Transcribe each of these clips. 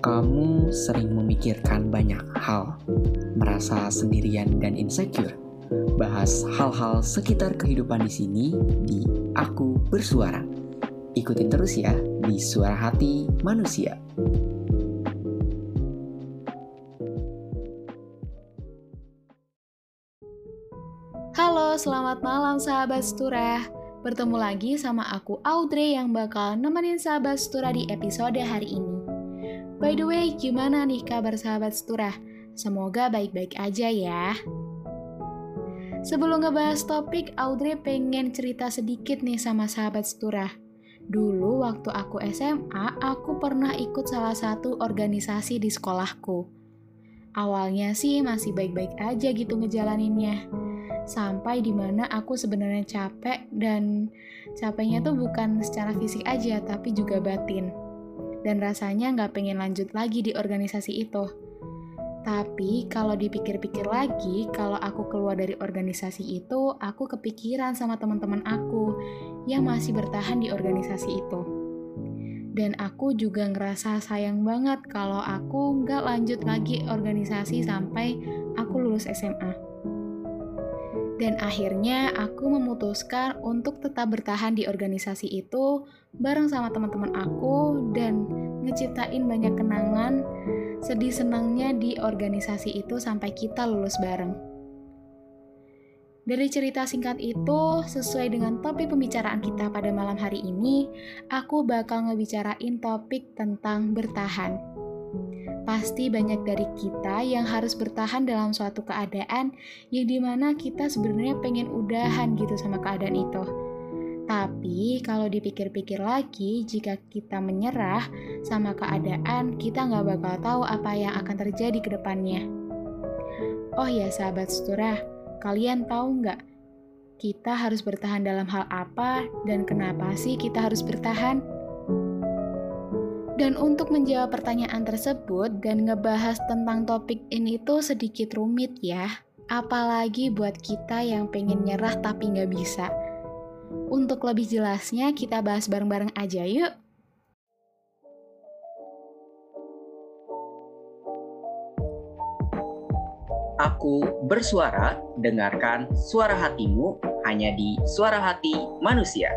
Kamu sering memikirkan banyak hal, merasa sendirian dan insecure. Bahas hal-hal sekitar kehidupan di sini di Aku Bersuara. Ikutin terus ya di Suara Hati Manusia. Halo, selamat malam sahabat Stura. Bertemu lagi sama aku Audrey yang bakal nemenin sahabat Stura di episode hari ini. By the way, gimana nih kabar sahabat Seturah? Semoga baik-baik aja ya. Sebelum ngebahas topik, Audrey pengen cerita sedikit nih sama sahabat Seturah. Dulu waktu aku SMA, aku pernah ikut salah satu organisasi di sekolahku. Awalnya sih masih baik-baik aja gitu ngejalaninnya. Sampai di mana aku sebenarnya capek dan capeknya tuh bukan secara fisik aja tapi juga batin dan rasanya nggak pengen lanjut lagi di organisasi itu. Tapi kalau dipikir-pikir lagi, kalau aku keluar dari organisasi itu, aku kepikiran sama teman-teman aku yang masih bertahan di organisasi itu. Dan aku juga ngerasa sayang banget kalau aku nggak lanjut lagi organisasi sampai aku lulus SMA. Dan akhirnya aku memutuskan untuk tetap bertahan di organisasi itu bareng sama teman-teman aku dan ngeciptain banyak kenangan sedih senangnya di organisasi itu sampai kita lulus bareng. Dari cerita singkat itu, sesuai dengan topik pembicaraan kita pada malam hari ini, aku bakal ngebicarain topik tentang bertahan. Pasti banyak dari kita yang harus bertahan dalam suatu keadaan yang di mana kita sebenarnya pengen udahan gitu sama keadaan itu. Tapi kalau dipikir-pikir lagi, jika kita menyerah sama keadaan, kita nggak bakal tahu apa yang akan terjadi ke depannya. Oh ya sahabat seturah, kalian tahu nggak kita harus bertahan dalam hal apa dan kenapa sih kita harus bertahan? Dan untuk menjawab pertanyaan tersebut dan ngebahas tentang topik ini tuh sedikit rumit ya. Apalagi buat kita yang pengen nyerah tapi nggak bisa. Untuk lebih jelasnya kita bahas bareng-bareng aja yuk. Aku bersuara, dengarkan suara hatimu hanya di Suara Hati Manusia.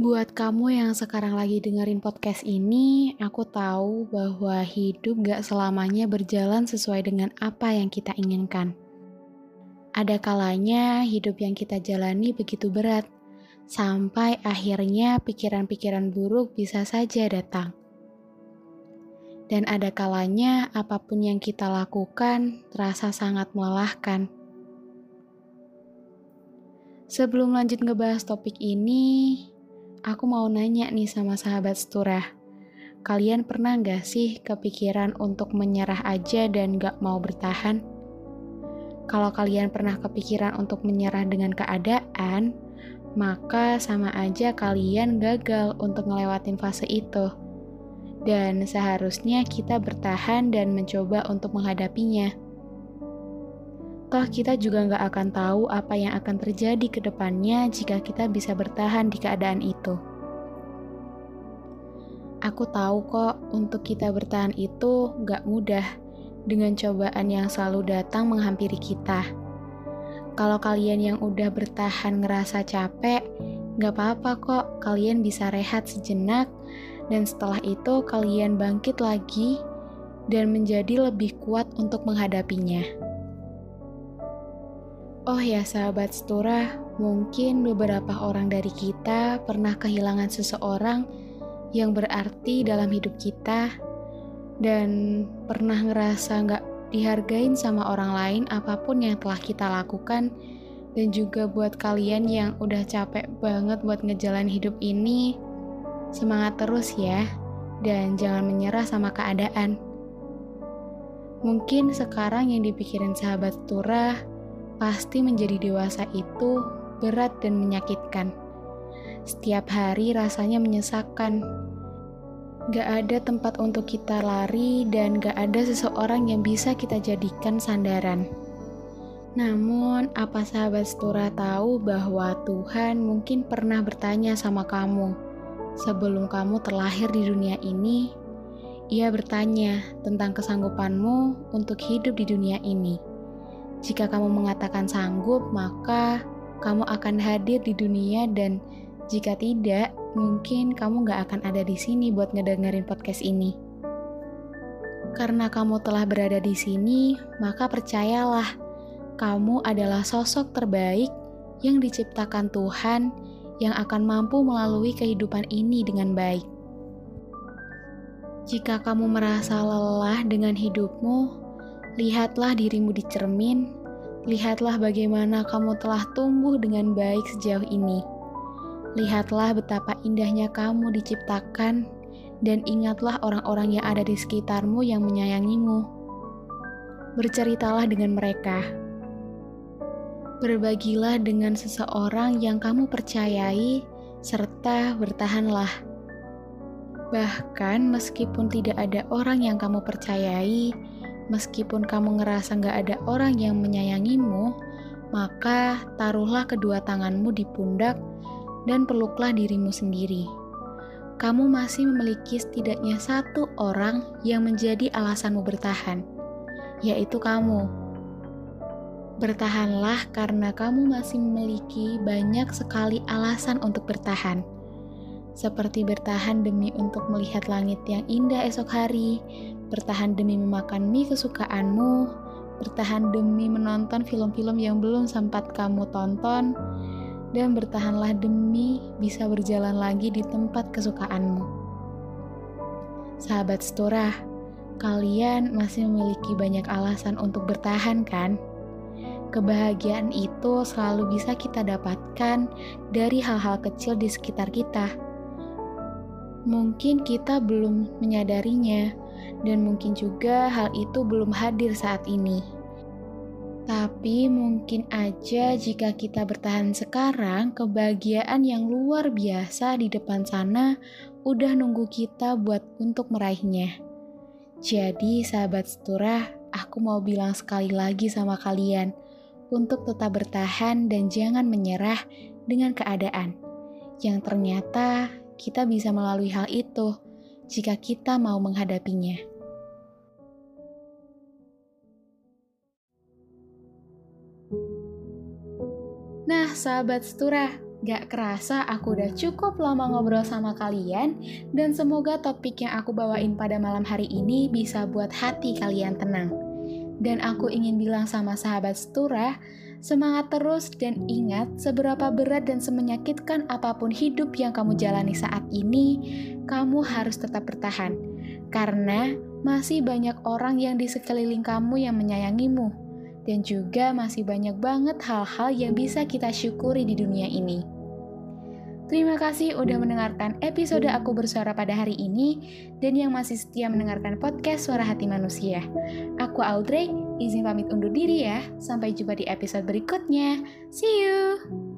Buat kamu yang sekarang lagi dengerin podcast ini, aku tahu bahwa hidup gak selamanya berjalan sesuai dengan apa yang kita inginkan. Ada kalanya hidup yang kita jalani begitu berat, sampai akhirnya pikiran-pikiran buruk bisa saja datang. Dan ada kalanya apa pun yang kita lakukan terasa sangat melelahkan. Sebelum lanjut ngebahas topik ini, Aku mau nanya nih sama sahabat seturah. Kalian pernah gak sih kepikiran untuk menyerah aja dan gak mau bertahan? Kalau kalian pernah kepikiran untuk menyerah dengan keadaan, maka sama aja kalian gagal untuk ngelewatin fase itu. Dan seharusnya kita bertahan dan mencoba untuk menghadapinya. Toh kita juga nggak akan tahu apa yang akan terjadi ke depannya jika kita bisa bertahan di keadaan itu. Aku tahu kok untuk kita bertahan itu nggak mudah dengan cobaan yang selalu datang menghampiri kita. Kalau kalian yang udah bertahan ngerasa capek, nggak apa-apa kok kalian bisa rehat sejenak dan setelah itu kalian bangkit lagi dan menjadi lebih kuat untuk menghadapinya. Oh ya sahabat setura, mungkin beberapa orang dari kita pernah kehilangan seseorang yang berarti dalam hidup kita dan pernah ngerasa nggak dihargain sama orang lain apa pun yang telah kita lakukan. Dan juga buat kalian yang udah capek banget buat ngejalan hidup ini semangat terus ya dan jangan menyerah sama keadaan. Mungkin sekarang yang dipikirin sahabat turah pasti menjadi dewasa itu berat dan menyakitkan. Setiap hari rasanya menyesakkan. Gak ada tempat untuk kita lari dan gak ada seseorang yang bisa kita jadikan sandaran. Namun, apa sahabat Stura tahu bahwa Tuhan mungkin pernah bertanya sama kamu sebelum kamu terlahir di dunia ini? Ia bertanya tentang kesanggupanmu untuk hidup di dunia ini. Jika kamu mengatakan sanggup, maka kamu akan hadir di dunia dan jika tidak, mungkin kamu gak akan ada di sini buat ngedengerin podcast ini. Karena kamu telah berada di sini, maka percayalah, kamu adalah sosok terbaik yang diciptakan Tuhan yang akan mampu melalui kehidupan ini dengan baik. Jika kamu merasa lelah dengan hidupmu, lihatlah dirimu di cermin, lihatlah bagaimana kamu telah tumbuh dengan baik sejauh ini. Lihatlah betapa indahnya kamu diciptakan, dan ingatlah orang-orang yang ada di sekitarmu yang menyayangimu. Berceritalah dengan mereka Berbagilah dengan seseorang yang kamu percayai, serta bertahanlah. Bahkan meskipun tidak ada orang yang kamu percayai, meskipun kamu ngerasa gak ada orang yang menyayangimu, maka taruhlah kedua tanganmu di pundak dan peluklah dirimu sendiri. Kamu masih memiliki setidaknya satu orang yang menjadi alasanmu bertahan, yaitu kamu. Bertahanlah karena kamu masih memiliki banyak sekali alasan untuk bertahan. Seperti bertahan demi untuk melihat langit yang indah esok hari, bertahan demi memakan mie kesukaanmu, bertahan demi menonton film-film yang belum sempat kamu tonton, dan bertahanlah demi bisa berjalan lagi di tempat kesukaanmu. Sahabat Stora, kalian masih memiliki banyak alasan untuk bertahan kan? Kebahagiaan itu selalu bisa kita dapatkan dari hal-hal kecil di sekitar kita. Mungkin kita belum menyadarinya, dan mungkin juga hal itu belum hadir saat ini. Tapi mungkin aja jika kita bertahan sekarang, kebahagiaan yang luar biasa di depan sana udah nunggu kita buat untuk meraihnya. Jadi sahabat seturah, aku mau bilang sekali lagi sama kalian, untuk tetap bertahan dan jangan menyerah dengan keadaan, yang ternyata kita bisa melalui hal itu jika kita mau menghadapinya. Nah, sahabat setura, gak kerasa aku udah cukup lama ngobrol sama kalian, dan semoga topik yang aku bawain pada malam hari ini bisa buat hati kalian tenang. Dan aku ingin bilang sama sahabat setura, semangat terus dan ingat seberapa berat dan semenyakitkan apa pun hidup yang kamu jalani saat ini, kamu harus tetap bertahan. Karena masih banyak orang yang di sekeliling kamu yang menyayangimu. Dan juga masih banyak banget hal-hal yang bisa kita syukuri di dunia ini. Terima kasih udah mendengarkan episode aku bersuara pada hari ini dan yang masih setia mendengarkan podcast Suara Hati Manusia. Aku Audrey, izin pamit undur diri ya. Sampai jumpa di episode berikutnya. See you!